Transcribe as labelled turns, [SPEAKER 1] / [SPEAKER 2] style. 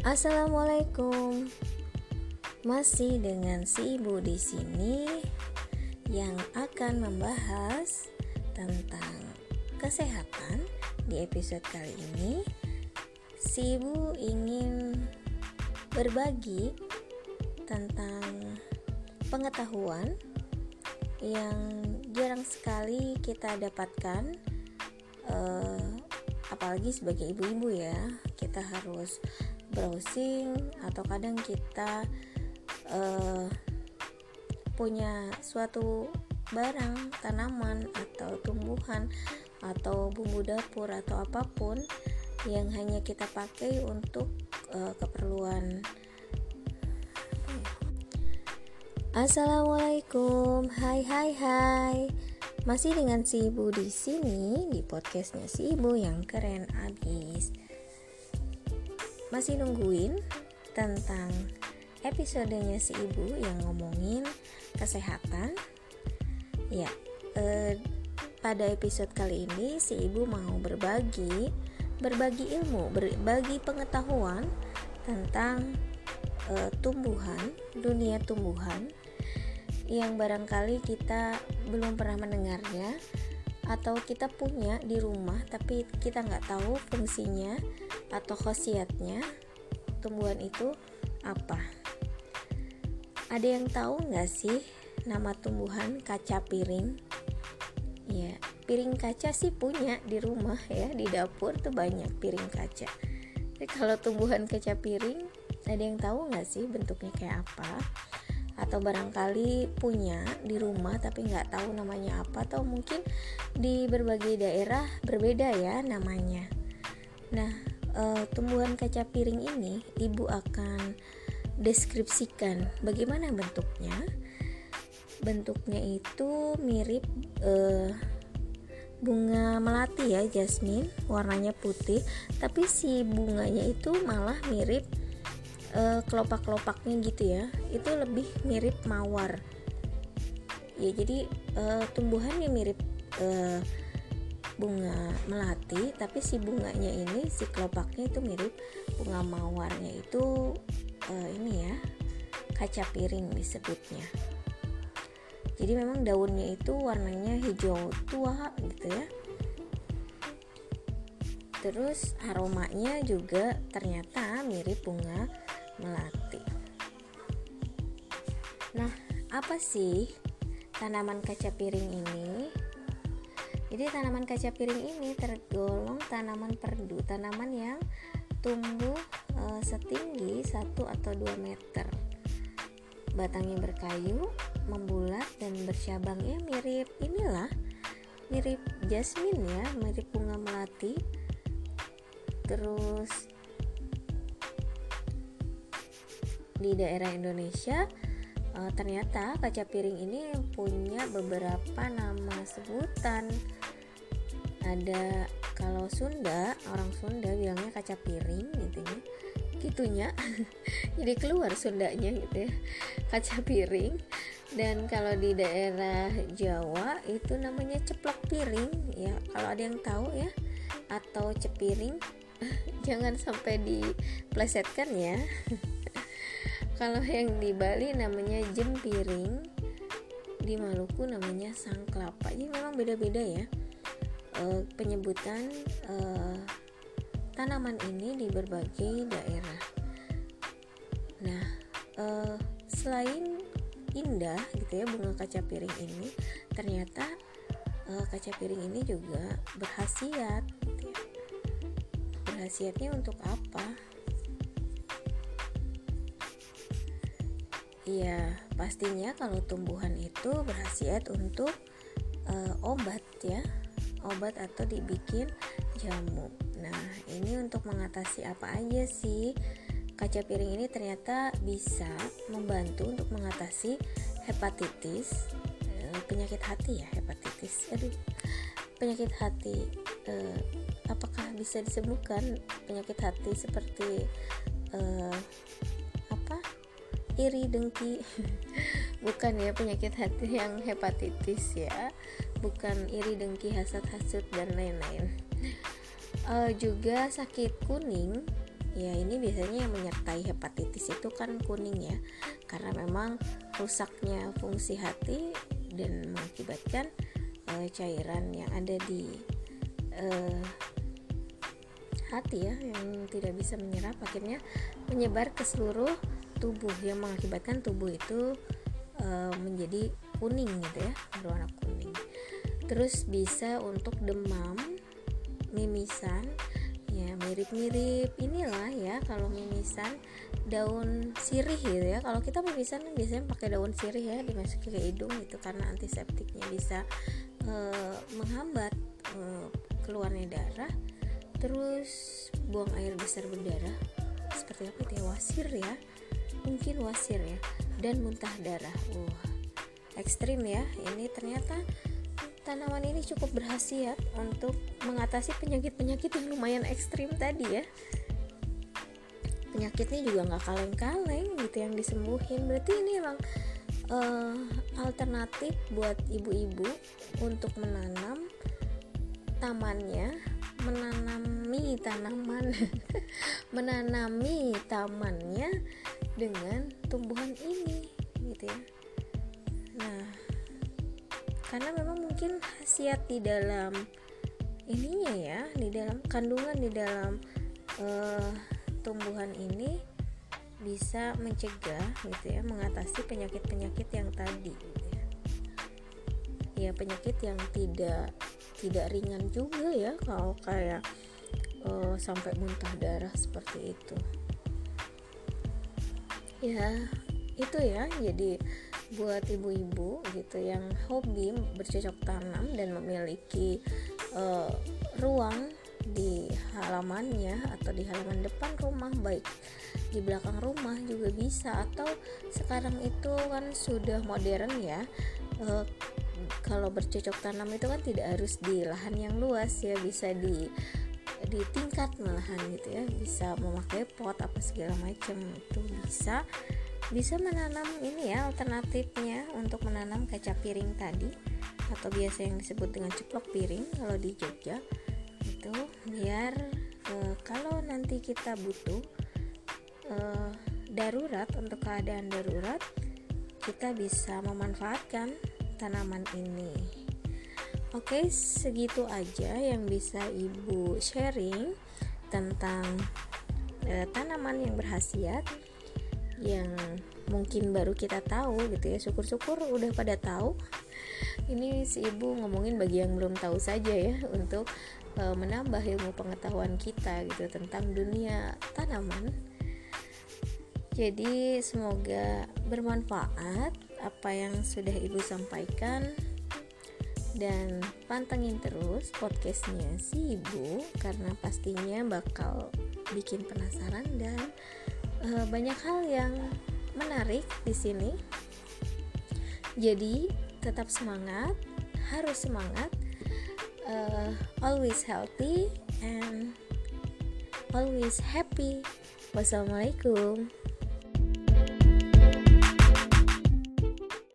[SPEAKER 1] Assalamualaikum. Masih dengan si ibu di sini yang akan membahas tentang kesehatan di episode kali ini. Si ibu ingin berbagi tentang pengetahuan yang jarang sekali kita dapatkan uh, apalagi sebagai ibu-ibu ya kita harus browsing atau kadang kita uh, punya suatu barang tanaman atau tumbuhan atau bumbu dapur atau apa pun yang hanya kita pakai untuk uh, keperluan Assalamualaikum, hai hai hai. Masih dengan si ibu di sini di podcastnya si ibu yang keren abis. Masih nungguin tentang episodenya si ibu yang ngomongin kesehatan. Ya, eh, pada episode kali ini si ibu mau berbagi, berbagi ilmu, berbagi pengetahuan tentang uh, tumbuhan, dunia tumbuhan yang barangkali kita belum pernah mendengarnya atau kita punya di rumah tapi kita nggak tahu fungsinya atau khasiatnya tumbuhan itu apa. Ada yang tahu nggak sih nama tumbuhan kaca piring? Ya piring kaca sih punya di rumah ya di dapur tuh banyak piring kaca. Tapi kalau tumbuhan kaca piring ada yang tahu nggak sih bentuknya kayak apa atau barangkali punya di rumah tapi nggak tahu namanya apa atau mungkin di berbagai daerah berbeda ya namanya. Nah e, tumbuhan kaca piring ini ibu akan deskripsikan bagaimana bentuknya. Bentuknya itu mirip e, bunga melati ya jasmine. Warnanya putih tapi si bunganya itu malah mirip uh, kelopak-kelopaknya gitu ya itu lebih mirip mawar. Ya jadi uh, tumbuhannya mirip uh, bunga melati tapi si bunganya ini si kelopaknya itu mirip bunga mawarnya itu uh, ini ya kaca piring disebutnya. Jadi memang daunnya itu warnanya hijau tua gitu ya. Terus aromanya juga ternyata mirip bunga melati. Nah, apa sih tanaman kaca piring ini? Jadi tanaman kaca piring ini tergolong tanaman perdu, tanaman yang tumbuh e, setinggi 1 atau 2 meter. Batangnya berkayu, membulat dan bercabangnya mirip inilah, mirip jasmine ya, mirip bunga melati. Terus di daerah Indonesia e, ternyata kaca piring ini punya beberapa nama sebutan. Ada kalau Sunda orang Sunda bilangnya kaca piring gitu ya. Gitunya. Jadi keluar Sundanya gitu ya. Kaca piring. Dan kalau di daerah Jawa itu namanya ceplok piring. Ya kalau ada yang tahu ya. Atau cepiring. Jangan sampai diplesetkan ya kalau yang di Bali namanya jempiring di Maluku namanya sang kelapa. Jadi memang beda-beda ya e, penyebutan e, tanaman ini di berbagai daerah. Nah e, selain indah gitu ya bunga kaca piring ini ternyata e, kaca piring ini juga berhasiat gitu ya. berhasiatnya untuk apa Ya, pastinya kalau tumbuhan itu berhasiat untuk uh, obat ya, obat atau dibikin jamu. Nah, ini untuk mengatasi apa aja sih? Kaca piring ini ternyata bisa membantu untuk mengatasi hepatitis, uh, penyakit hati ya, hepatitis. Aduh, penyakit hati. Uh, apakah bisa disembuhkan penyakit hati seperti uh, iri dengki. Bukan ya penyakit hati yang hepatitis ya. Bukan iri dengki hasad hasut dan lain-lain. Uh, juga sakit kuning. Ya ini biasanya yang menyertai hepatitis itu kan kuning ya. Karena memang rusaknya fungsi hati dan mengakibatkan uh, cairan yang ada di uh, hati ya yang tidak bisa menyerap. Akhirnya menyebar ke seluruh tubuh yang mengakibatkan tubuh itu uh, menjadi kuning gitu ya berwarna kuning. Terus bisa untuk demam mimisan ya mirip-mirip inilah ya kalau mimisan daun sirih gitu ya. Kalau kita mimisan kan biasanya pakai daun sirih ya dimasukin ke hidung itu karena antiseptiknya bisa e, menghambat e, keluarnya darah. Terus buang air besar berdarah seperti apa itu ya wasir ya mungkin wasir ya dan muntah darah. Wah ekstrim ya. Ini ternyata tanaman ini cukup berhasil untuk mengatasi penyakit-penyakit yang lumayan ekstrim tadi ya. Penyakitnya juga nggak kaleng-kaleng gitu yang disembuhin. Berarti ini emang uh, alternatif buat ibu-ibu untuk menanam tamannya menanami tanaman menanami tamannya dengan tumbuhan ini gitu ya nah karena memang mungkin khasiat di dalam ininya ya di dalam kandungan di dalam uh, tumbuhan ini bisa mencegah gitu ya mengatasi penyakit-penyakit yang tadi gitu ya. ya penyakit yang tidak tidak ringan juga ya kalau kayak uh, sampai muntah darah seperti itu ya itu ya. Jadi buat ibu-ibu gitu yang hobi bercocok tanam dan memiliki uh, ruang di halamannya atau di halaman depan rumah baik di belakang rumah juga bisa. Atau sekarang itu kan sudah modern ya uh, kalau bercocok tanam itu kan tidak harus di lahan yang luas ya bisa di di tingkat malahan gitu ya bisa memakai pot apa segala macam itu bisa bisa menanam ini ya alternatifnya untuk menanam kaca piring tadi atau biasa yang disebut dengan ceplok piring kalau di Jogja itu biar e, kalau nanti kita butuh e, darurat untuk keadaan darurat kita bisa memanfaatkan tanaman ini oke segitu aja yang bisa ibu sharing tentang e, tanaman yang berhasiat yang mungkin baru kita tahu gitu ya. Syukur-syukur udah pada tahu. Ini si ibu ngomongin bagi yang belum tahu saja ya untuk uh, menambah ilmu pengetahuan kita gitu tentang dunia tanaman. Jadi semoga bermanfaat apa yang sudah ibu sampaikan dan pantengin terus podcastnya si ibu karena pastinya bakal bikin penasaran dan uh, banyak hal yang menarik di sini. Jadi tetap semangat, harus semangat, uh, always healthy and always happy. Wassalamualaikum.